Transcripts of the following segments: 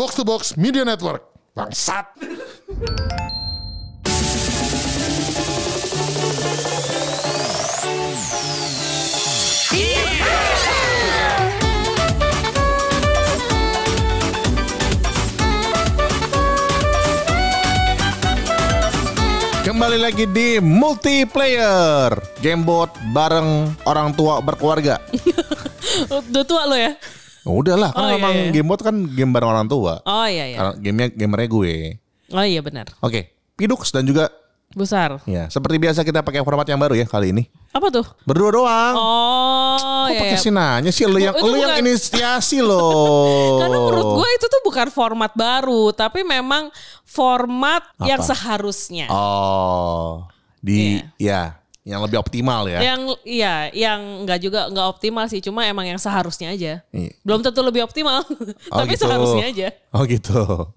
Box to Box Media Network. Bangsat. Kembali lagi di multiplayer Gamebot bareng orang tua berkeluarga. Udah tua lo ya? Udah lah, kan Oh, iya, memang iya. Gamebot kan game bareng orang tua. Oh iya iya. Karena gamenya gamernya gue. Oh iya benar. Oke, Pidux dan juga Besar. ya seperti biasa kita pakai format yang baru ya kali ini. Apa tuh? Berdua doang. Oh Kok iya. pakai iya. sih nanya sih lu yang lu yang inisiasi loh. Karena menurut gue itu tuh bukan format baru, tapi memang format yang seharusnya. Oh, di ya yang lebih optimal ya. Yang iya, yang nggak juga nggak optimal sih, cuma emang yang seharusnya aja. Iya. Belum tentu lebih optimal, Oh, tapi gitu. seharusnya aja. Oh gitu.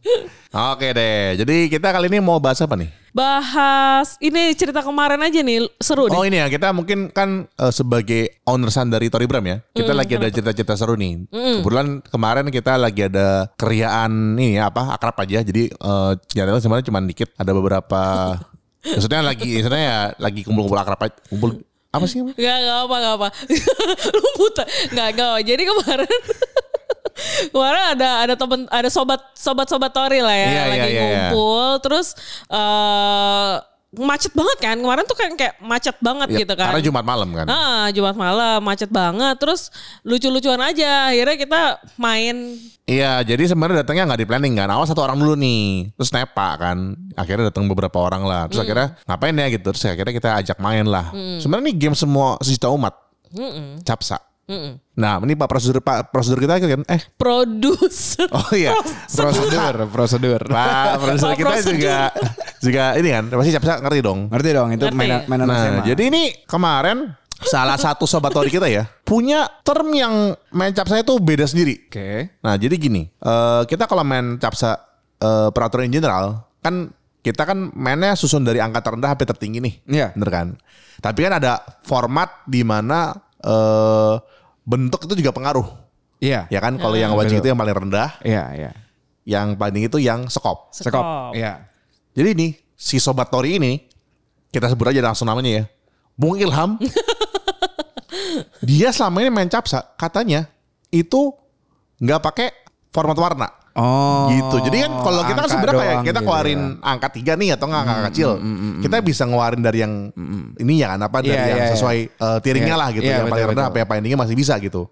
Oke deh. Jadi kita kali ini mau bahas apa nih? Bahas ini cerita kemarin aja nih, seru Oh nih. ini ya kita mungkin kan eh, sebagai ownersan dari Toribram ya kita lagi ada cerita-cerita seru nih. Kebetulan kemarin kita lagi ada keriaan ini ya apa akrab aja jadi eh jadwalnya sebenarnya cuma dikit ada beberapa maksudnya lagi maksudnya ya lagi kumpul-kumpul akrab aja kumpul apa sih? Gak, gak apa, gak apa. Lu buta. Gak, gak. Jadi kemarin kemarin ada ada temen ada sobat sobat sobat Tori lah ya Iya, lagi iya, iya, iya. ngumpul terus eh macet banget kan kemarin tuh kan kayak macet banget Ya, gitu kan Karena Jumat malam kan. Ah, Jumat malam macet banget terus lucu-lucuan aja akhirnya kita main Iya, jadi sebenarnya datangnya nggak di planning kan. Awal satu orang dulu nih, terus nepa kan. Akhirnya datang beberapa orang lah. Terus akhirnya ngapain ya gitu. Terus akhirnya kita ajak main lah. Sebenarnya nih game semua sejuta umat. Capsa. Nah, ini Pak prosedur Pak prosedur kita kan eh produser oh iya prosedur, prosedur. Pak produser Pak kita prosedur. juga juga ini kan pasti Capsa ngerti dong. Ngerti dong itu Ngerti. mainan mainan Nah, SMA. jadi ini kemarin salah satu sobat tori kita ya punya term yang main capsa itu beda sendiri. Oke. Nah jadi gini, eh, kita kalau main capsa eh, peraturan in general kan kita kan mainnya susun dari angka terendah sampai tertinggi nih, Iya. bener kan? Tapi kan ada format di mana eh, bentuk itu juga pengaruh, Iya. ya kan? Kalau yang wajib itu yang paling rendah, Iya, iya. yang paling tinggi itu yang sekop. Sekop. Iya. Jadi ini si sobat Tori ini kita sebut aja langsung namanya ya, Bung Ilham. dia selama ini main capsa katanya itu nggak pakai format warna. Oh. gitu. Jadi kan kalau kita kan sebenarnya kayak kita gitu keluarin ya. angka tiga nih atau nggak angka kecil, kita bisa ngeluarin dari yang ini ya kan apa dari Iya, yang iya, iya. sesuai eh, tiringnya Iya, lah gitu, iya, yang paling rendah apa yang paling tinggi masih bisa gitu.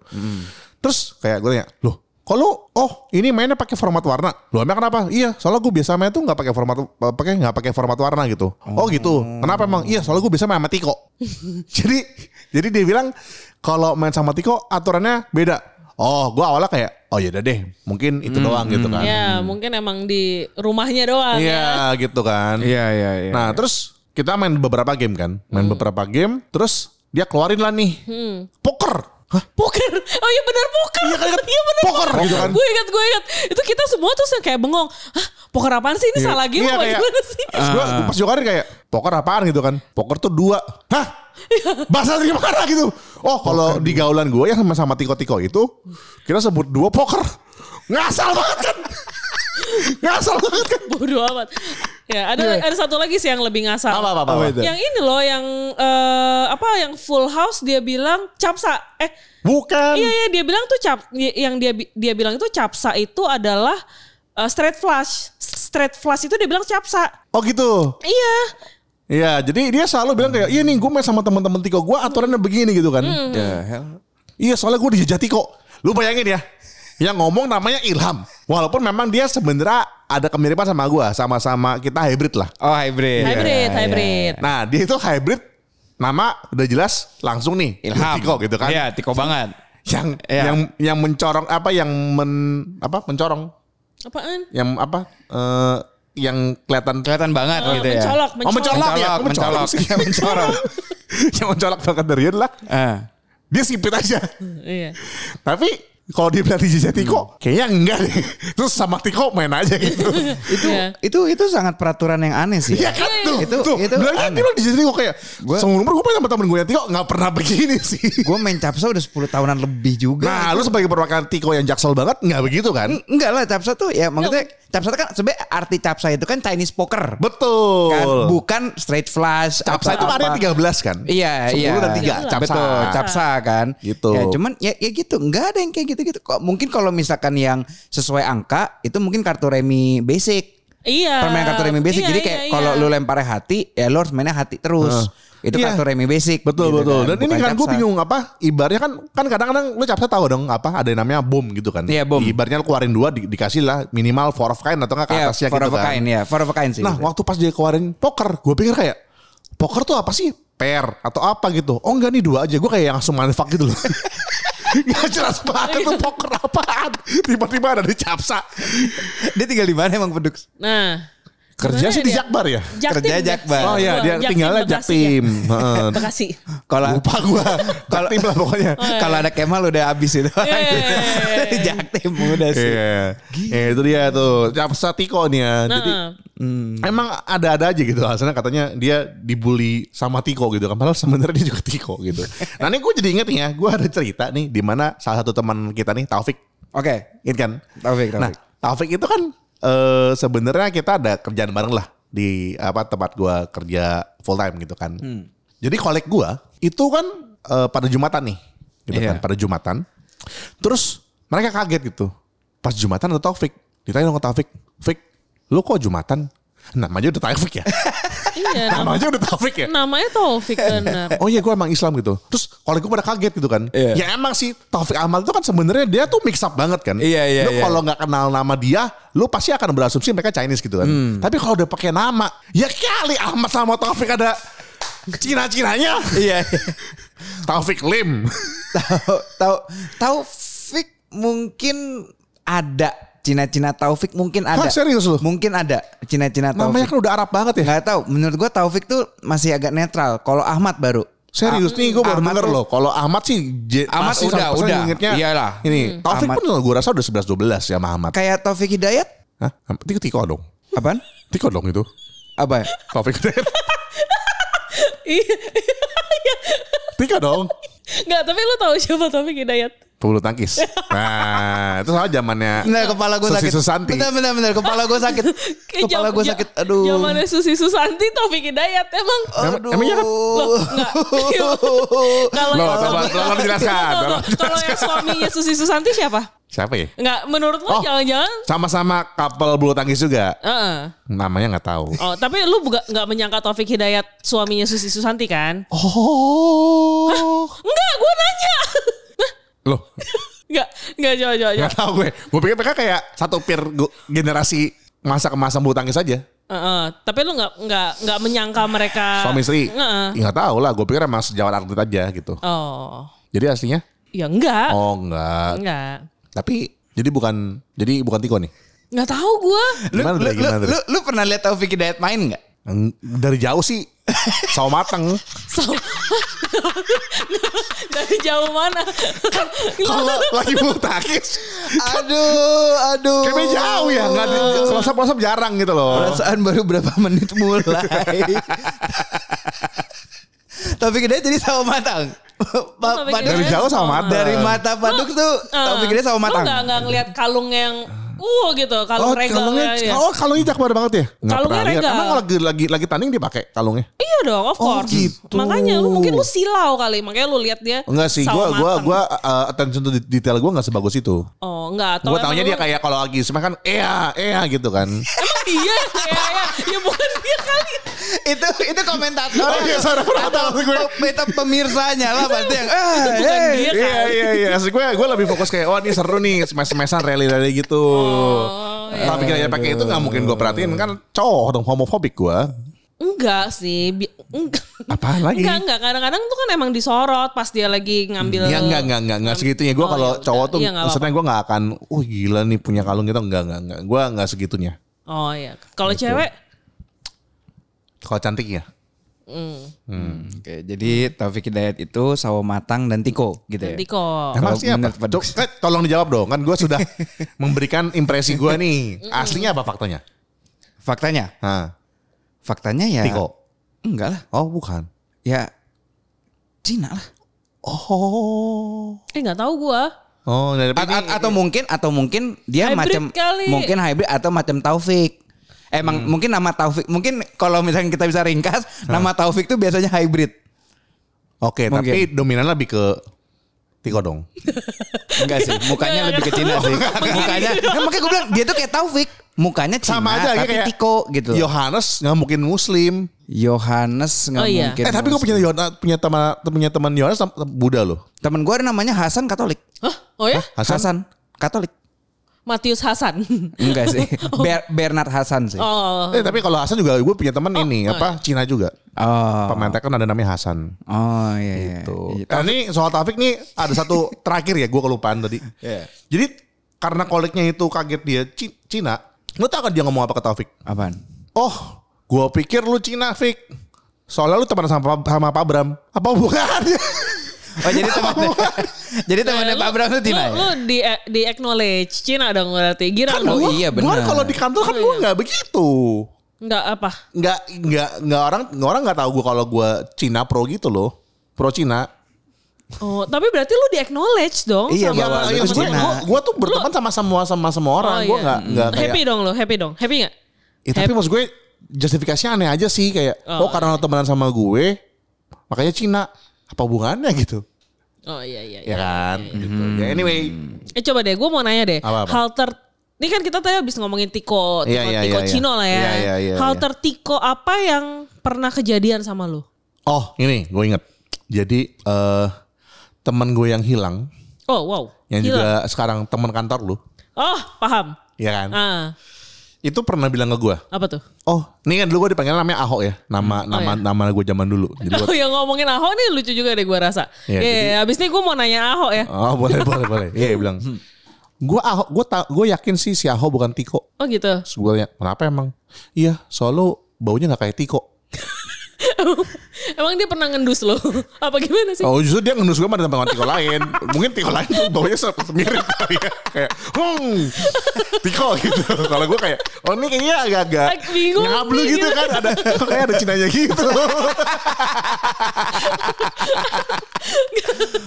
Terus kayak gue tanya, loh kalau oh ini mainnya pakai format warna, loh emang kenapa? Iya, soalnya gue biasa main tuh nggak pakai format pakai nggak pakai format warna gitu. Oh. gitu. Kenapa emang? Iya, soalnya gue biasa main sama Tiko. jadi jadi dia bilang kalau main sama Tiko aturannya beda. Oh, gue awalnya kayak oh ya udah deh, mungkin itu doang gitu kan. ya mungkin emang di rumahnya doang ya Iya gitu kan. Iya, iya, iya. Nah terus kita main beberapa game kan, main beberapa game, terus dia keluarin lah nih poker. Hah? Poker. Oh iya benar poker. Iya kan, Iya benar. poker gitu kan. Gue ingat, gue ingat. Itu kita semua tuh kayak bengong. Hah, poker apaan sih? Ini salah game Iya apa kayak, gimana sih? Terus gue pas jokarin kayak poker apaan gitu kan. Poker tuh dua. Hah? Bahasa dari mana gitu? Oh kalau di gaulan gue yang sama sama Tiko-Tiko itu kita sebut dua poker. Ngasal banget kan. Ngasal banget kan. Bodoh amat. Ya, ada ada satu lagi sih yang lebih ngasal. Apa, apa, apa, apa? Yang ini loh yang eh, apa yang full house dia bilang capsa. Eh, Bukan. iya iya dia bilang tuh cap yang dia dia bilang itu capsa itu adalah eh, straight flush. Straight flush itu dia bilang capsa. Oh gitu. Iya. Iya, jadi dia selalu bilang kayak, iya nih gue main sama teman-teman Tiko gue aturannya begini gitu kan. The hell? Iya soalnya gue dijajah Tiko. Lu bayangin ya, yang ngomong namanya Ilham. Walaupun memang dia sebenarnya ada kemiripan sama gue, sama-sama kita hybrid lah. Oh, hybrid. Hybrid, Iya, hybrid. Nah dia itu hybrid, nama udah jelas langsung nih Ilham. Tiko gitu kan. Iya, Tiko banget. Yang Iya. yang yang mencorong apa yang men apa mencorong Apaan? yang apa eh, yang kelihatan Kelihatan banget Oh, gitu ya. mencolok, Oh mencolok ya, Mencolok, mencolok. sih. Iya, mencolok. yang mencolok banget dari dia adalah Ah. dia sipit aja. Iya. Tapi kalau dia bilang DJ Tiko, kayaknya enggak deh. Terus sama Tiko main aja gitu. itu Iya. itu itu sangat peraturan yang aneh sih. Iya kan tuh, Itu- tuh. itu Bilangnya aneh. dia bilang DJ Tiko kayak, Gua- seumur umur gue sama temen gue yang Tiko nggak pernah begini sih. Gue main capsa udah 10 tahunan lebih juga. Nah, lu sebagai perwakilan Tiko yang jaksel banget nggak begitu kan? Eng- Enggak lah capsa tuh ya maksudnya capsa tuh kan sebenarnya arti capsa itu kan Chinese poker. Betul. Kan bukan straight flash. Capsa itu ada 13 kan? Iya, 10 iya. dan 3, Betul. capsa. Betul, capsa kan. Gitu. Ya, cuman ya, ya gitu, enggak ada yang kayak gitu-gitu. Kok mungkin kalau misalkan yang sesuai angka itu mungkin kartu remi basic. Iya. Permainan kartu remi basic. Iya, Jadi iya, kayak iya. kalau lu lemparnya hati, ya lu harus mainnya hati terus. Itu Iya. kartu remi basic. Betul gitu betul. kan. Dan ini Bukan kan gue bingung apa? Ibarnya kan kan kadang-kadang lu capsa tahu dong apa ada yang namanya bom gitu kan? Iya, bom. Ibarnya lu keluarin dua di- dikasih lah minimal four of kind atau nggak ke Iya, atasnya gitu of a kan? kind, ya. For of a kind sih. Nah waktu pas dia keluarin poker, gue pikir kayak poker tuh apa sih? Pair atau apa gitu? Oh enggak nih dua aja. Gue kayak langsung manfak gitu loh. Gak jelas banget tuh poker apaan. Tiba-tiba ada di capsa. dia tinggal di mana emang peduk? Nah. Kerja sih di dia? Jakbar ya? Jaktim Kerja deh. Jakbar. Oh iya, dia Jaktim, tinggalnya Bekasi Jaktim. ya? Heeh. Bekasi. Kalau Lupa gue. Jaktim lah pokoknya. Oh, iya. kalau ada Kemal udah habis itu. Iya, iya, iya, iya. Jaktim udah sih. Iya. Eh, itu dia tuh. Capsa Tiko nih ya. Jadi Nah. emang ada-ada aja gitu. Alasannya katanya dia dibully sama Tiko gitu kan. Padahal sebenarnya dia juga Tiko gitu. Nah ini gue jadi inget nih ya. Gue ada cerita nih. di mana salah satu teman kita nih Taufik. Oke. Ingat kan? Taufik, Taufik. Nah Taufik itu kan eh, sebenarnya kita ada kerjaan bareng lah. Di apa tempat gue kerja full time gitu kan. Jadi kolek gue itu kan eh, pada Jumatan nih. Gitu Iya. kan. Pada Jumatan. Terus mereka kaget gitu. Pas Jumatan ada Taufik. Ditanya dong ke Taufik. Fik, lu kok Jumatan? Namanya udah Taufik ya? Iya. nama- Namanya udah Taufik ya? Namanya Taufik benar. Oh iya gue emang Islam gitu. Terus kalau gue pada kaget gitu kan. Iya. Ya emang sih Taufik Ahmad itu kan sebenarnya dia tuh mix up banget kan. Iya, iya, Lu iya. kalau nggak kenal nama dia, lu pasti akan berasumsi mereka Chinese gitu kan. Hmm. Tapi kalau udah pakai nama, ya kali Ahmad sama Taufik ada Cina-cinanya. Iya. Taufik Lim. Tahu tahu Taufik mungkin ada Cina-Cina Taufik mungkin ada. Hah, serius lu? Mungkin ada Cina-Cina Namanya Taufik. kan udah Arab banget ya. Nggak tahu. Menurut gua Taufik tuh masih agak netral. Kalau Ahmad baru. Serius Ah, nih gue baru Ahmad denger tuh- loh. Kalau Ahmad sih Ahmad udah, 100% udah. ingetnya Iyalah. Ini Taufik Ahmad. pun gue rasa udah 11 12 ya sama Ahmad. Kayak Taufik Hidayat? Hah? Tiko Tiko dong. Apaan? Tiko dong itu. Apa? Taufik Hidayat. Iya. Tiko dong. Enggak, tapi lu tahu siapa Taufik Hidayat? Pebulu tangkis. Nah, itu soal zamannya Bener kepala gue Susi sakit. Susanti. Bener bener bener kepala gue sakit. Kepala gue sakit. Aduh. Zamannya Susi Susanti Taufik Hidayat emang. Em- emangnya kan? Loh, enggak. Kalau Loh, yang coba, tolong dijelaskan. Kalau yang suaminya Susi Susanti siapa? Siapa ya? Enggak, menurut lo Oh. jangan-jangan Sama-sama couple bulu tangkis juga. Heeh. Namanya nggak tahu. Oh, tapi lu buka nggak menyangka Taufik Hidayat suaminya Susi Susanti kan? Oh. Enggak, gue nanya. Loh, Enggak, enggak coba coba. coba. nggak tahu gue. Gue pikir mereka kayak satu peer generasi masa ke masa bulu tangkis aja. Heeh, tapi lu nggak nggak nggak menyangka mereka Suami istri. Heeh. Ya, nggak tahu lah. Gue pikir emang sejawat atlet aja gitu. Oh. Jadi aslinya? Ya enggak. Oh enggak. Enggak. Tapi jadi bukan jadi bukan Tiko nih. Enggak tahu gua. Lu, Gimana, lu, lu, lu, lu pernah lihat Taufik Hidayat main nggak? Dari jauh sih sawo mateng. So- Dari jauh mana? Kalau lagi bulu tangkis Aduh, aduh. Kayaknya jauh ya, nggak di pelosok-pelosok jarang gitu loh. Perasaan baru berapa menit mulai. Taufik Hidayat jadi sawo matang. Padahal- Dari jauh sama sama. mata. dari mata Paduk tuh Taufik Hidayat sawo Lu matang. enggak enggak ngeliat kalung yang uh gitu, kalung Oh, regal kalungnya, ya. oh kalungnya jakbar banget ya? Nggak Kalungnya pernah lihat. regal. Emang lagi lagi lagi tanding dia pakai kalungnya? Iya dong, of Oh, course. gitu. Makanya lu mungkin lu silau kali, makanya lu lihat dia. Enggak sih, gua matang. gua uh, attention to detail gua nggak sebagus itu. Oh, enggak, atau Gua taunya emang dia lu- kayak kalau lagi semua kan iya iya gitu kan. Emang dia ya, ya, ya bukan dia kali. itu itu komentator. Oh, iya, sorry, atau gue. beta pemirsanya lah pasti yang ah, Itu bukan hey. dia Iya kali. iya iya. Asli gue gue lebih fokus kayak oh ini seru nih smash-smashan rally-rally gitu. Iya. Tapi kira pakai itu nggak mungkin gue perhatiin kan cowok dong homofobik gue. Enggak sih, bi- enggak. Apaan lagi? Enggak, enggak. Kadang-kadang tuh kan emang disorot pas dia lagi ngambil. Ya enggak enggak enggak enggak segitunya. Gue Oh, kalau ya cowok tuh Iya, nggak maksudnya gue nggak akan, uh gila nih punya kalung gitu enggak enggak enggak. Gue enggak segitunya. Oh iya. Kalau Gitu. cewek, Kalau cantik ya. Hmm, Oke, jadi Taufik Hidayat itu sawo matang dan tiko gitu ya. Tiko. Emang siapa? Cok, eh, tolong dijawab dong. Kan gue sudah memberikan impresi gue nih. Aslinya apa faktanya? Faktanya, Nah, faktanya ya. Tiko. Enggak lah, Oh bukan. ya Cina lah. Oh. Eh nggak tahu gua. Oh, a- atau mungkin atau mungkin dia Hybrid macam kali. mungkin hybrid atau macam Taufik. Emang mungkin nama Taufik mungkin kalau misalnya kita bisa ringkas nama Taufik tuh biasanya hybrid. Oke, Mungkin. tapi dominan lebih ke Tiko dong. Enggak sih, mukanya lebih ke Cina sih. Mukanya, nah, makanya gue bilang dia tuh kayak Taufik. Mukanya Cina Sama aja tapi kayak Tiko gitu. Yohanes nggak mungkin Muslim. Yohanes nggak Oh, iya. mungkin. eh tapi gue punya Yohanes, punya teman punya teman Yohanes Buddha loh. Temen gue ada namanya Hasan Katolik. Hah? Oh ya? Hasan? Hasan Katolik. Matius Hasan. Enggak sih. Ber- Bernard Hasan sih. oh. Eh tapi kalau Hasan juga gue punya teman ini apa Cina juga. Oh. Pemain tekken ada namanya Hasan. Oh iya iya. Tuh. Iya. Nah, ini soal Taufik nih ada satu terakhir ya gue kelupaan tadi. Iya. Jadi karena koliknya itu kaget dia Ci- Cina, lu tau kan dia ngomong apa ke Taufik? Apaan? Oh, gue pikir lu Cina, Fik. Soalnya lu teman sama, sama Pak Bram. Apa hubungannya? Oh jadi temannya. jadi temannya Pak Bram tuh Cina Lu, ya? lu di di acknowledge Cina dong berarti. Gira Kan lu. Oh gua- iya, gua benar. kalau di kantor kan gue nggak begitu. Enggak apa? Nggak nggak nggak orang nggak orang nggak tahu gue kalau gue Cina pro gitu loh. Pro Cina. Oh, tapi berarti lu di acknowledge dong Iya, sama bahwa Iya, lu tuh maksudnya Cina. Gue gue tuh berteman sama semua sama semua orang. Oh, gue iya. nggak nggak kayak. Happy dong lo, happy dong. Happy nggak? Ya, tapi maksud gue justifikasinya aneh aja sih kayak oh, Oh, karena lo temenan sama gue makanya Cina apa hubungannya gitu Oh iya iya. ya iya. kan gitu ya anyway Eh coba deh, gue mau nanya deh. Apa-apa? Hal ter ini kan kita tadi habis ngomongin Tiko, Tiko, Iya, iya, Tiko iya, iya. Cino lah ya. Iya, iya, iya, Hal iya. tertiko apa yang pernah kejadian sama lu? oh ini gue inget jadi eh temen gue yang hilang Oh wow. yang Gila. juga sekarang teman kantor lu Oh paham. ya kan Ah itu pernah bilang ke gue apa tuh? oh ini kan dulu gue dipanggil namanya Ahok ya nama nama iya. nama gue zaman dulu jadi Oh gue yang ngomongin Ahok nih lucu juga deh gue rasa. Iya, Iya, jadi- abis ini gue mau nanya Ahok ya. oh boleh boleh boleh iya dia bilang gue Ahok gue tak gue yakin sih si Ahok bukan Tiko Oh gitu. Terus gue kenapa emang? Iya, soal lu baunya gak kayak Tiko. Emang dia pernah ngendus lo? apa gimana sih? Oh justru dia ngendus gue sama dengan Tiko lain. Mungkin Tiko lain tuh baunya se- mirip kali ya. Kayak, hmm, Tiko gitu. Kalau gue kayak, oh ini kayaknya agak-agak Ag- bingung ngablu gitu gitu. kan. Ada, kayak ada cinanya gitu.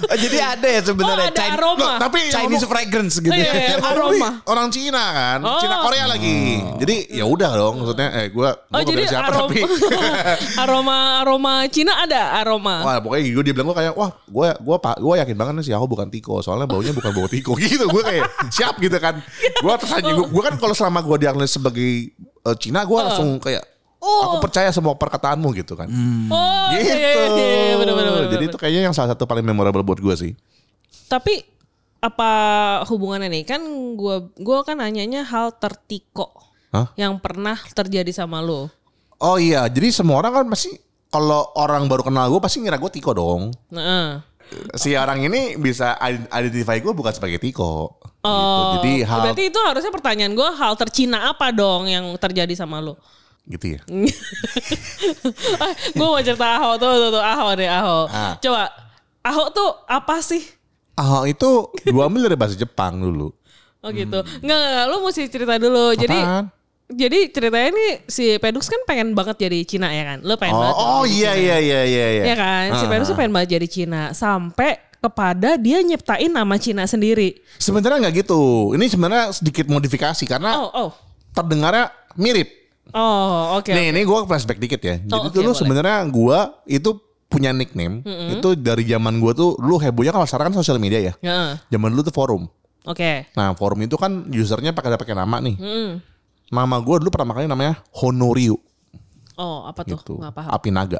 Oh, jadi ada ya sebenarnya Oh, ada Chin- aroma. Loh, tapi Chinese ngomong- fragrance gitu. Oh, iya, ya. iya. aroma. orang Cina kan, Oh. Cina Korea lagi. Jadi ya udah dong, maksudnya eh gue Oh jadi siapa aroma, tapi aroma aroma Cina ada aroma. Wah pokoknya gue dia bilang gue kayak wah gue gue pak gue yakin banget nih si Yahoo bukan Tiko soalnya baunya bukan bau Tiko gitu gue kayak siap gitu kan gue tersanjung gue kan kalau selama gue diagnosis sebagai eh, Cina gue langsung kayak aku percaya semua perkataanmu gitu kan Oh gitu iya, iya, iya, bener, bener, bener, jadi bener. itu kayaknya yang salah satu paling memorable buat gue sih Tapi apa hubungannya nih? Kan gua gua kan nanyanya hal tertiko Hah? yang pernah terjadi sama lo. oh iya jadi semua orang kan masih kalau orang baru kenal gue pasti ngira gue Tiko dong Nah, si orang ini bisa identify gue bukan sebagai Tiko gitu. Oh, jadi hal berarti itu harusnya pertanyaan gue hal tercina apa dong yang terjadi sama lo? gitu ya gue mau cerita Aho tuh, tuh, tuh Aho deh Aho. Ah. Coba Aho tuh apa sih? Ah itu ambil dari bahasa Jepang dulu Oh gitu. Enggak, enggak, enggak, lu mesti cerita dulu. Apaan? jadi ceritanya nih si Pedux kan pengen banget jadi Cina ya kan? Lu pengen Oh, banget. oh jadi iya iya iya iya iya. Ya kan? Si Ah, Pedux tuh ah. pengen banget jadi Cina sampai kepada dia nyiptain nama Cina sendiri. Sebenarnya nggak gitu. Ini sebenarnya sedikit modifikasi karena Oh, oh. terdengarnya mirip. Oh, oke. Nih, oke. ini gue flashback dikit ya. Jadi Oh, oke, dulu boleh. sebenarnya gue itu punya nickname. Itu dari zaman gue tuh dulu hebohnya kalau sekarang kan sosial media ya. Heeh. Zaman dulu tuh forum. Oke. Nah, forum itu kan usernya pakai pakai nama nih. Mm. Nama gue dulu pertama kali namanya Honoryu Oh, apa tuh? gitu. Nggak paham. Api naga.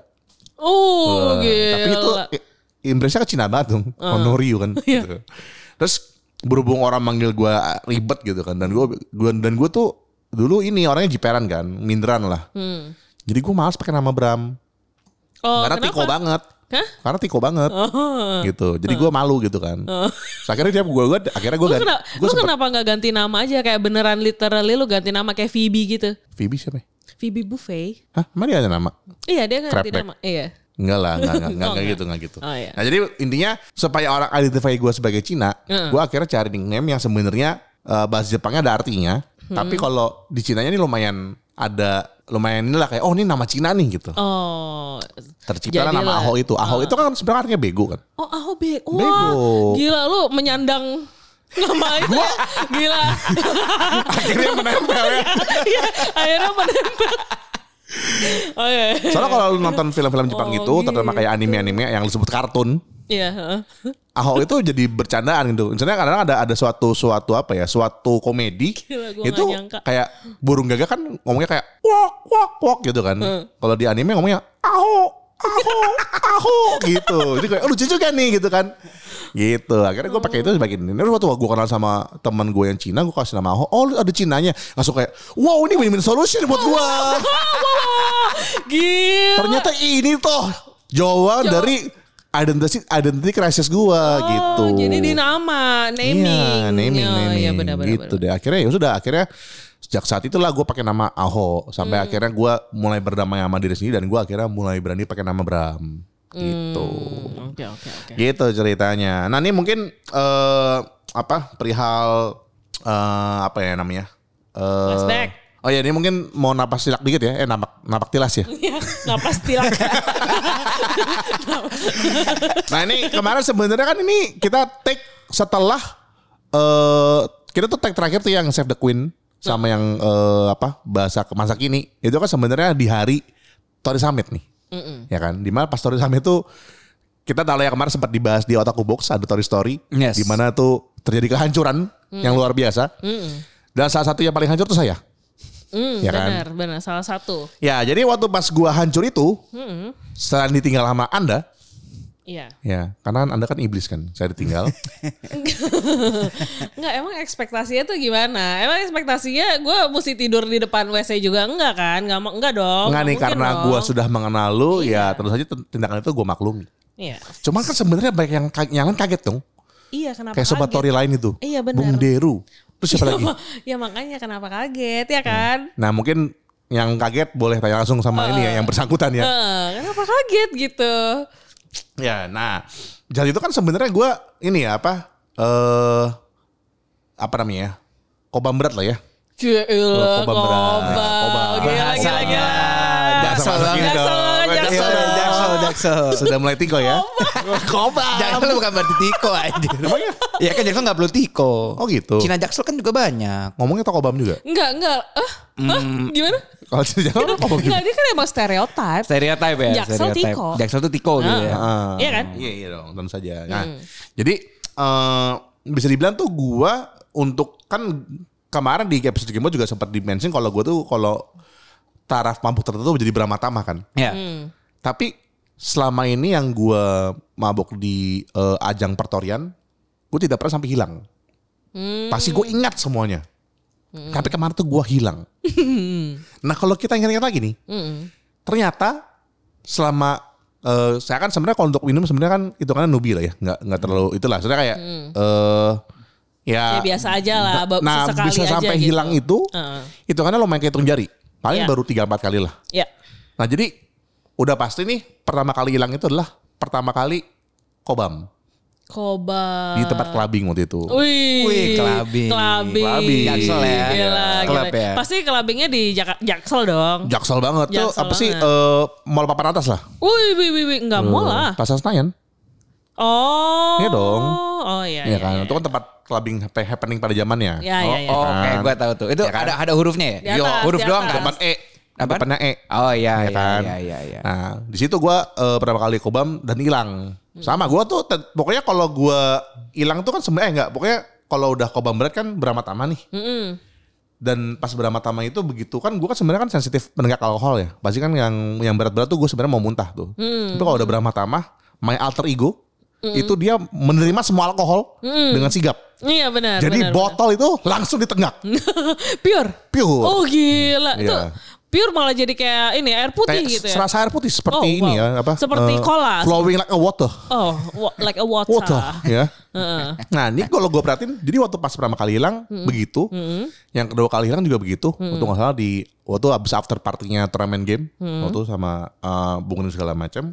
Oh, Eh, gila. Tapi itu impresnya ke Cina banget dong. Honoryu kan. Iya. gitu. Terus berhubung orang manggil gue ribet gitu kan. Dan gue gua, dan gue tuh dulu ini orangnya jiperan kan. Minderan lah. Hmm. Jadi gue males pakai nama Bram. Oh, karena kenapa? tiko banget. Hah? Karena tiko banget. Oh. Gitu. Jadi gue malu gitu kan. Terus akhirnya dia gue gue akhirnya gue ganti. kenapa, Gue lu sempet kenapa nggak ganti nama aja kayak beneran literally lu ganti nama kayak Phoebe gitu? Phoebe siapa? ya? Phoebe Buffet. Hah, emang dia ada nama? Iya dia Crabback. tidak nama. Iya. Enggak lah, enggak, enggak, enggak, Oh, enggak enggak. gitu, enggak gitu. Oh, iya. Nah jadi intinya supaya orang identify gue sebagai Cina, Heeh. gue akhirnya cari nickname yang sebenarnya eh, bahasa Jepangnya ada artinya, Hmm. tapi kalau di Cinanya ini lumayan ada lumayan inilah kayak oh ini nama Cina nih gitu. Oh. Terciptalah Jadilah. nama Aho itu. Aho itu kan sebenarnya artinya bego kan. Oh Aho be. Wah, Bego. gila lu menyandang nama itu. ya. Gila. akhirnya menempel ya. Iya, akhirnya menempel. Oh iya. Soalnya kalau lu nonton film-film Jepang Oh, gitu, terutama kayak anime-anime yang disebut kartun, Iya. heeh. Aho itu jadi bercandaan gitu. Misalnya kadang ada ada suatu suatu apa ya, suatu komedi Gila, itu kayak burung gagak kan ngomongnya kayak wok wok wok gitu kan. Kalau di anime ngomongnya aho aho aho gitu. Jadi kayak oh, lucu juga nih gitu kan. Gitu. Akhirnya gue pakai itu sebagai ini. Terus waktu gue kenal sama teman gue yang Cina, gue kasih nama Aho. Oh ada Cinanya. Langsung kayak wow ini win-win solution buat gue. Gila. Ternyata ini toh jawaban Jawa- dari identity identity crisis gua gitu. Oh, jadi di nama, naming. Iya, naming, Oh, naming. Iya, benar, benar, gitu benar. deh. Akhirnya ya sudah, akhirnya sejak saat itulah gue pakai nama Aho sampai Hmm. akhirnya gua mulai berdamai sama diri sendiri dan gua akhirnya mulai berani pakai nama Bram. Gitu. Hmm, Oke, oke, oke. Gitu ceritanya. Nah, ini mungkin eh apa perihal eh apa ya namanya? Eh Flashback. Oh ya, ini mungkin mau napas tilak dikit ya. Eh, napak napak tilas ya. Iya, napas tilak. Nah ini kemarin sebenarnya kan ini kita take setelah eh kita tuh take terakhir tuh yang Save the Queen sama yang eh, apa bahasa ke masa kini itu kan sebenarnya di hari Tori Summit nih, ya kan? Di mana pas Tori Summit tuh kita tahu ya kemarin sempat dibahas di Otaku Box ada Tori Story, Yes. di mana tuh terjadi kehancuran yang luar biasa. Dan salah satu yang paling hancur tuh saya. Hmm, Ya kan? benar, benar. Salah satu. Ya, jadi waktu pas gua hancur itu, setelah ditinggal sama Anda, Iya. ya, karena Anda kan iblis kan, saya ditinggal. Enggak, emang ekspektasinya tuh gimana? Emang ekspektasinya gue mesti tidur di depan WC juga enggak kan? Enggak, mau- enggak dong. Enggak nih karena dong. gua sudah mengenal lu ya terus aja tindakan itu gua maklumi. Iya. Cuman kan sebenarnya banyak yang yang kaget dong. Iya, kenapa Kayak sobat kaget? Tori lain itu. Iya, benar. Bung Deru. Terus siapa lagi? ya makanya kenapa kaget ya kan? Nah mungkin yang kaget boleh tanya langsung sama ini ya yang bersangkutan ya. Eh, kenapa kaget gitu? Ya, nah jadi itu kan sebenarnya gua ini ya apa eh apa namanya ya? Kobam berat lah ya. Gila, Koba berat. koba. Koba. Gila, gila, Bahasanya gila. Jaksel Bahasa banget. Jaksel Jaksel, banget. Iya, Jaksel. Sudah mulai tiko ya. Kobam. Jaksel bukan berarti tiko aja. Iya kan Jaksel gak perlu tiko. Oh gitu. Cina Jaksel kan juga banyak. Ngomongnya tau kobam juga. Enggak, enggak. Ah, ah, gimana? Kalau Cina jangan kobam juga. Enggak, dia kan emang stereotip. Stereotype ya. Stereotype. tiko. Jaksel tuh tiko gitu ya. Ah. Iya kan? Iya iya dong, tentu saja. Nah, jadi eh bisa dibilang tuh gua untuk kan kemarin di episode game juga sempat dimention kalau gua tuh kalau taraf mabuk tertentu menjadi Brahmatama kan. Ya. Hmm. Tapi selama ini yang gua mabuk di eh, ajang pertorian, gue tidak pernah sampai hilang. Hmm. Pasti gue ingat semuanya. Tapi kemarin tuh gua hilang. nah kalau kita ingat-ingat lagi nih, Hmm. ternyata selama eh, saya kan sebenarnya kalau untuk minum sebenarnya kan itu kan nubi lah ya nggak nggak terlalu itulah sebenarnya kayak eh ya, Ya biasa aja lah, nah bisa aja sampai gitu. hilang itu Heeh. itu kan lo main kayak hitung jari paling Iya. baru tiga empat kali lah Ya. nah jadi udah pasti nih pertama kali hilang itu adalah pertama kali kobam Koba. di tempat clubbing waktu itu Wih, Wih, kelabing. Kelabing. Kelabing. Jaksel ya. Gila, Kelab gila. ya. Pasti kelabingnya di Jak- Jaksel dong. jaksel banget tuh Jaksel apa sih banget. eh, mall papan atas lah Wih, wih, wih, wih. Enggak mau lah. Plaza Senayan Oh. Iya dong. Oh iya. ya iya, kan iya. itu kan tempat clubbing happening pada zamannya Ya, ya, ya. Oh, oke, kan? gue tahu tuh. Itu Ya kan? ada ada hurufnya ya? Yo, huruf di doang kan? depan E Apaan? depannya E Oh iya, ya iya, kan? iya, iya, iya. Nah, di situ gua eh, pertama kali kobam dan hilang. Sama gua tuh pokoknya kalau gua hilang tuh kan sebenarnya enggak, pokoknya kalau udah kobam berat kan beramat-tama nih. Mm-mm. Dan pas beramat-tama itu begitu kan gua kan sebenarnya kan sensitif menenggak alkohol ya. Pasti kan yang yang berat-berat tuh gue sebenarnya mau muntah tuh. Tapi kalau udah beramat-tama, my alter ego itu dia menerima semua alkohol dengan sigap. Iya benar. Jadi benar, botol itu langsung ditenggak. benar. pure. Pure. Oh gila. Itu Iya. Pure malah jadi kayak ini air putih Kayak gitu ya. serasa air putih seperti Oh, ini wow. ya apa? Seperti eh, cola. Flowing like a water. Oh, like a water. Water ya. Heeh. Nah ini kalau gue perhatiin, jadi waktu pas pertama kali hilang begitu, yang kedua kali hilang juga begitu. Waktu nggak salah di waktu abis after partinya turnamen game, waktu sama uh, Bung Nin segala macam.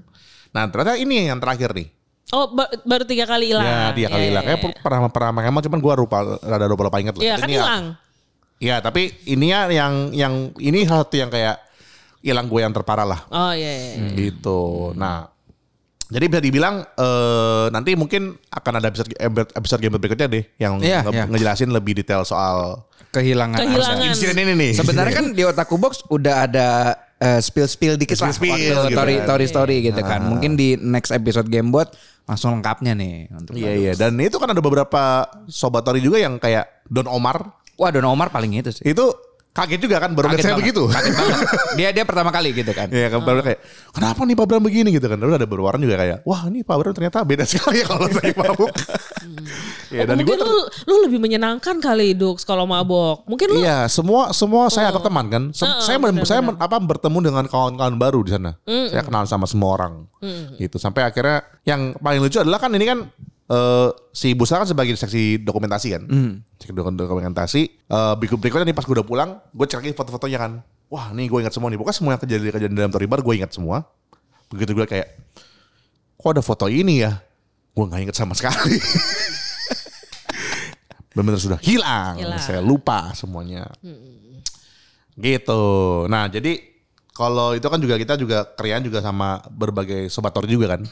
Nah ternyata ini yang terakhir nih. Oh, ba- baru tiga kali hilang. Ya dia kali Ya, hilang. ya, Kayak ya. pernah pernah pakai cuman gue lupa rada lupa lupa ingat lah. Iya kan Ini ya- hilang. Iya tapi ini ya yang yang ini hal satu yang kayak hilang gue yang terparah lah. Oh iya. iya. Hmm. Gitu. Nah, jadi bisa dibilang eh, nanti mungkin akan ada episode episode game berikutnya deh yang Iya, nge- iya. ngejelasin lebih detail soal Kehilangan. Kehilangan. insiden ini nih. Sebenarnya kan di Otaku Box udah ada spill spill dikit lah Spill-spill waktu gitu story kan. story story gitu kan. Mungkin di next episode Gamebot langsung lengkapnya nih untuk Iya iya dan itu kan ada beberapa sobat Tori juga yang kayak Don Omar Wah Don Omar paling itu sih. itu kaget juga kan baru Kaget saya banget, begitu. Kaget banget. Dia dia pertama kali gitu kan. Iya kan baru kayak kenapa nih Pak Bram begini gitu kan. Lalu ada beberapa orang juga kayak wah ini Pak Bram ternyata beda sekali ya kalau saya mabuk. Iya Oh, dan mungkin gue lu, lu lebih menyenangkan kali Dux kalau mabok. Mungkin lu Iya, semua semua saya anggap teman kan. Se- Heeh, saya men- benar, saya men- apa bertemu dengan kawan-kawan baru di sana. Saya kenal sama semua orang. Gitu. Sampai akhirnya yang paling lucu adalah kan ini kan eh, si Busa kan sebagai seksi dokumentasi kan. Seksi dok- dokumentasi. Eh berikut berikutnya nih pas gue udah pulang, gue cek lagi foto-fotonya kan. Wah, nih gue ingat semua nih. Pokoknya semua yang kejadian-kejadian dalam Tori Bar gue ingat semua. Begitu gue kayak kok ada foto ini ya? Gue nggak inget sama sekali. Benar-benar sudah hilang. Hilang. Saya lupa semuanya. Gitu. Nah, jadi kalau itu kan juga kita juga kerjaan juga sama berbagai sobat tori juga kan.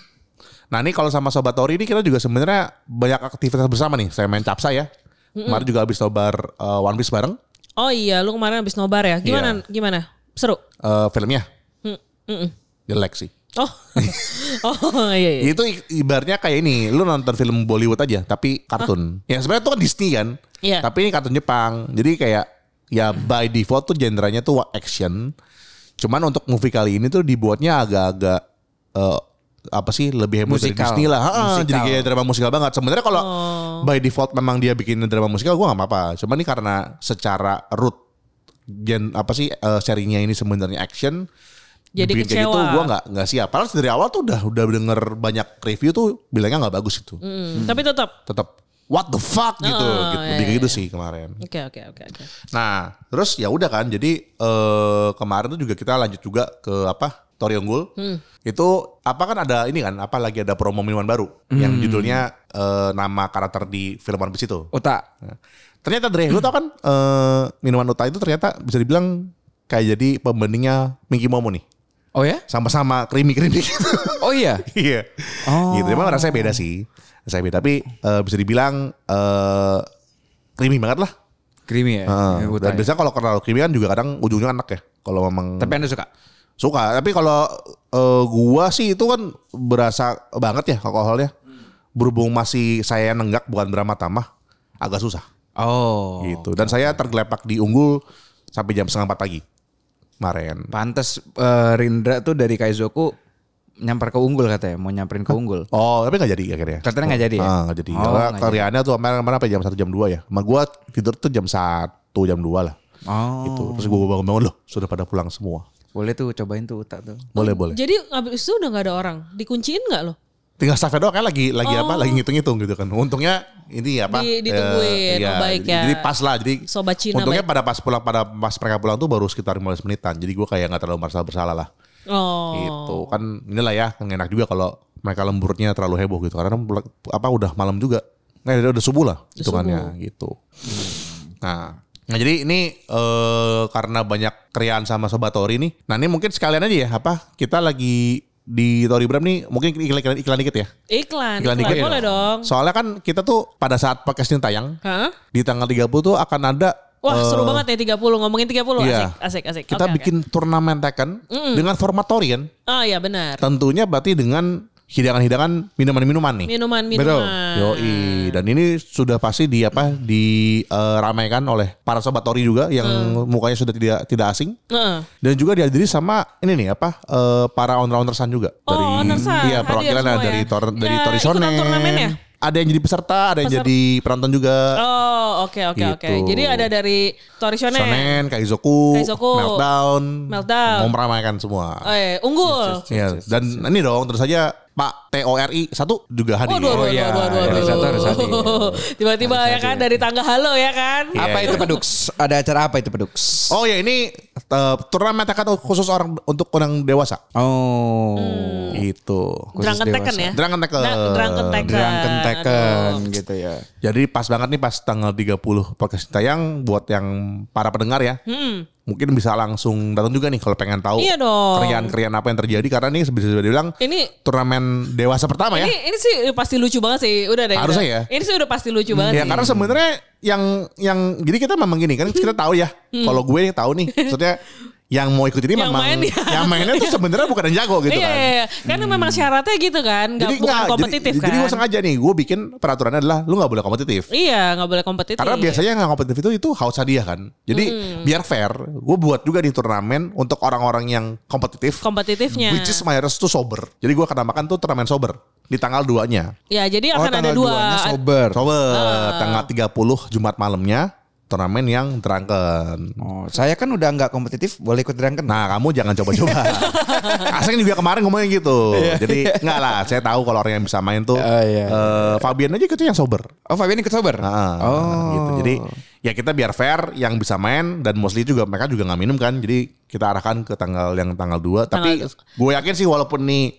Nah, ini kalau sama sobat tori ini kita juga sebenarnya banyak aktivitas bersama nih. Saya main capsa ya. Kemarin juga habis nobar uh, One Piece bareng Oh iya, lu kemarin habis nobar ya. Gimana? Iya. Gimana? Seru? uh, filmnya. Hmm, mm-mm. Jelek sih. Oh. oh iya iya. Itu i- ibaratnya kayak ini, lu nonton film Bollywood aja tapi kartun. Ya sebenarnya itu kan Disney kan. Iya. Tapi ini kartun Jepang. Jadi kayak ya by default tuh genrenya tuh action. Cuman untuk movie kali ini tuh dibuatnya agak-agak eh, apa sih lebih heboh dari. Disney lah. Ha, Musikal. jadi kayak drama musikal banget. Sebenarnya kalau Oh. by default memang dia bikin drama musikal gua nggak apa-apa. Cuman ini karena secara root gen apa sih eh, serinya ini sebenarnya action Jadi kayak kecewa. gitu gue nggak nggak siap. Padahal dari awal tuh udah udah denger banyak review tuh bilangnya nggak bagus itu. Hmm, Tapi tetap. Tetap what the fuck gitu, Oh, gitu. iya, lebih kayak iya. gitu sih kemarin. Oke oke oke oke. Nah terus ya udah kan. Jadi eh, kemarin tuh juga kita lanjut juga ke apa Tori Unggul. Hmm. Itu apa kan ada ini kan apa lagi ada promo minuman baru yang judulnya eh, nama karakter di film One Piece itu. Otak. Nah, ternyata Dre, lu tau kan eh, minuman Uta itu ternyata bisa dibilang kayak jadi pembandingnya Minky Momo nih. Oh ya? Sama-sama creamy-creamy gitu. Oh iya. Iya. Oh. Gitu. Emang rasanya beda sih. Rasanya beda. Tapi eh, bisa dibilang eh creamy banget lah. Creamy ya. Heeh. Ya, Dan ya. biasanya kalau terlalu creamy kan juga kadang ujungnya enak ya. Kalau memang Tapi anda suka? Suka. Tapi kalau eh, gua sih itu kan berasa banget ya alkoholnya. Berhubung masih saya nenggak bukan berama tamah. Agak susah Oh. gitu. Dan saya tergelepak di unggul sampai jam setengah empat pagi. Kemarin. Pantes eh, Rindra tuh dari Kaizoku nyamper ke unggul katanya, mau nyamperin ke unggul. Oh, tapi nggak jadi akhirnya. Katanya nggak jadi ya? Ah, nggak jadi. Oh, Karena kerjaannya tuh kemarin kemarin apa jam 1 jam 2 ya. Sama gua tidur tuh jam 1 jam 2 lah. Oh. Gitu. Terus gua bangun-bangun loh, sudah pada pulang semua. Boleh tuh cobain tuh utak tuh. Boleh, boleh. Jadi abis itu udah gak ada orang. Dikunciin gak lo? Tinggal staffnya doang kan lagi lagi apa? Lagi ngitung-ngitung gitu kan. Untungnya ini apa? Oh. Di- ditungguin. eh, Oh, baik ya. Jadi pas lah. Jadi Sobat Cina untungnya baik. pada pas pulang pada pas mereka pulang tuh baru sekitar 15 menitan. Jadi gua kayak nggak terlalu merasa bersalah lah. Oh. Gitu. Kan inilah ya enak juga kalau mereka lemburnya terlalu heboh gitu. Karena apa udah malam juga. Nah, udah, udah subuh lah hitungannya gitu. Nah, nah jadi ini eh karena banyak kriaan sama sobat Tori nih. Nah, ini mungkin sekalian aja ya apa? Kita lagi di Tori Bram nih mungkin iklan iklan, iklan dikit ya. Iklan, Iklan iklan, dikit. boleh dong. Soalnya kan kita tuh pada saat podcast ini tayang Hah? di tanggal 30 tuh akan ada Wah eh, seru banget ya 30 ngomongin 30 iya. asik asik asik. Kita oke. bikin turnamen Tekken dengan format Tori kan. Oh iya benar. Tentunya berarti dengan hidangan-hidangan minuman-minuman nih. Minuman Betul. minuman. Yoi, dan ini sudah pasti di apa diramaikan oleh para sobat Tori juga yang Hmm. mukanya sudah tidak tidak asing Heeh. dan juga dihadiri sama ini nih apa eh, para owner-owner Sun juga Oh, owner Sun. iya perwakilan semua dari ya. Tor, dari Ya, Tori Shonen. turnamen ya? ada yang jadi peserta, ada yang jadi penonton juga. Oh, oke oke oke. Gitu. Jadi ada dari Tori Shonen. Shonen, Kaizoku, Kaizoku, Meltdown, Meltdown. mau meramaikan semua. Oh, iya, unggul. Iya, dan ini dong terus saja Pak TORI satu juga hadir. Waduh, waduh, iya. waduh, waduh, Ada waduh. satu, harus hadir. Tiba-tiba ya kan dari tangga halo ya kan. Iya, Apa iya. itu Pedux? Ada acara apa itu Pedux? Oh ya ini uh, turnamen Tekken khusus orang untuk orang dewasa. Oh. Itu. Khusus Drunken Tekken ya. Drunken Tekken. Nah, Drunken Tekken. Drunken Tekken gitu ya. Jadi pas banget nih pas tanggal 30 podcast tayang buat yang para pendengar ya. Hmm. Mungkin bisa langsung datang juga nih kalau pengen tahu Iya dong. kerian-kerian apa yang terjadi karena ini bisa dibilang Ini turnamen dewasa pertama ya. ini ini sih pasti lucu banget sih. Udah deh. Harusnya udah. ya. Ini sih udah pasti lucu banget Ya sih. karena sebenarnya yang yang jadi kita memang gini kan kita tahu ya. Kalau gue tahu nih maksudnya yang mau ikut ini Hmm. Yang memang main ya. yang mainnya tuh sebenarnya bukan yang jago gitu iya, kan. iya, iya. Karena memang syaratnya gitu kan, nggak Jadi bukan nggak, kompetitif jadi, kan. Jadi gue sengaja nih, gue bikin peraturannya adalah lu nggak boleh kompetitif. Iya, nggak boleh kompetitif. Karena biasanya yang nggak kompetitif itu itu haus hadiah kan. Jadi biar fair, gue buat juga di turnamen untuk orang-orang yang kompetitif. kompetitifnya. Which is mayoritas tuh sober. Jadi gue akan namakan tuh turnamen sober di tanggal 2-nya. Ya, jadi Oh akan ada tanggal dua. duanya sober. Sober, Ah. tanggal 30 Jumat malamnya turnamen yang drunken. Oh, saya kan udah nggak kompetitif, boleh ikut drunken. Nah kamu jangan coba-coba. Asing juga kemarin ngomongnya gitu. Jadi enggak lah, saya tahu kalau orang yang bisa main tuh. Oh, iya. eh, Fabian aja gitu yang sober. Oh, Fabian ikut sober. Nah, oh. gitu. Jadi ya kita biar fair yang bisa main dan mostly juga mereka juga nggak minum kan. Jadi kita arahkan ke tanggal yang tanggal 2 tapi gue yakin sih walaupun nih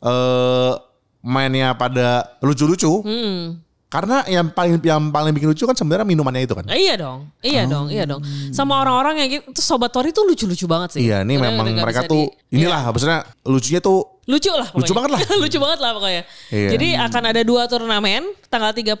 eh mainnya pada lucu-lucu. Hmm. Karena yang paling yang paling bikin lucu kan sebenarnya minumannya itu kan. Eh, Iya dong, iya dong, iya dong. Sama orang-orang yang gitu, tuh sobat Tori tuh lucu-lucu banget sih. Iya, ini Udah- memang mereka tuh di- inilah maksudnya lucunya tuh lucu lah pokoknya. Lucu banget lah. lucu banget lah pokoknya. Iya. Jadi akan ada dua turnamen tanggal 30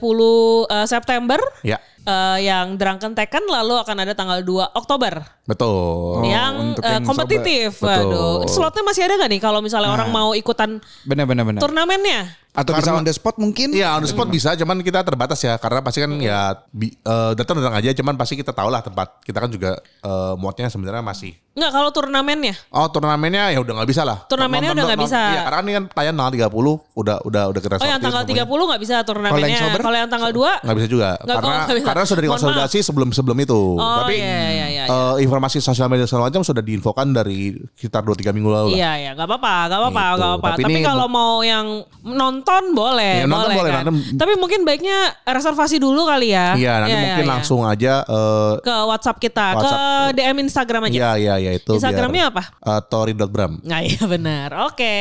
eh, September ya eh, yang Drunken Tekken lalu akan ada tanggal 2 Oktober betul. yang untuk eh, yang kompetitif. sobat. Waduh, Betul. slotnya masih ada nggak nih kalau misalnya orang mau ikutan Benar benar benar. turnamennya? Atau bisa Karena- on the spot mungkin? Iya on the spot bisa, cuman kita terbatas ya karena pasti kan ya bi- eh, datang datang aja, cuman pasti kita tahu lah tempat kita kan juga eh, muatnya sebenarnya masih. Nggak kalau turnamennya? Oh turnamennya ya udah nggak bisa lah. Turnamennya udah nggak non- bisa. Iya karena ini kan tayang tanggal 30 udah udah udah kita Oh yang tanggal semuanya. 30 nggak bisa turnamennya. Kalau yang tanggal 2 nggak bisa juga Nggak- karena oh, bisa. karena sudah dikonsolidasi sebelum sebelum itu. Oh, Tapi iya, iya, iya, iya. eh, informasi sosial media segala macam sudah diinfokan dari sekitar 2 3 minggu lalu lah. Iya ya, nggak apa-apa, nggak apa-apa, Gitu. nggak apa-apa. Tapi Tapi, kalau mau yang nonton boleh, Iya, nonton boleh, boleh, kan. nonton. Tapi mungkin baiknya reservasi dulu kali ya. Iya, nanti Iya, mungkin iya, langsung aja eh, ke WhatsApp kita, WhatsApp. ke DM Instagram aja. Iya iya iya itu. Instagramnya apa? Uh, Tori.bram. Nah iya benar. Oke.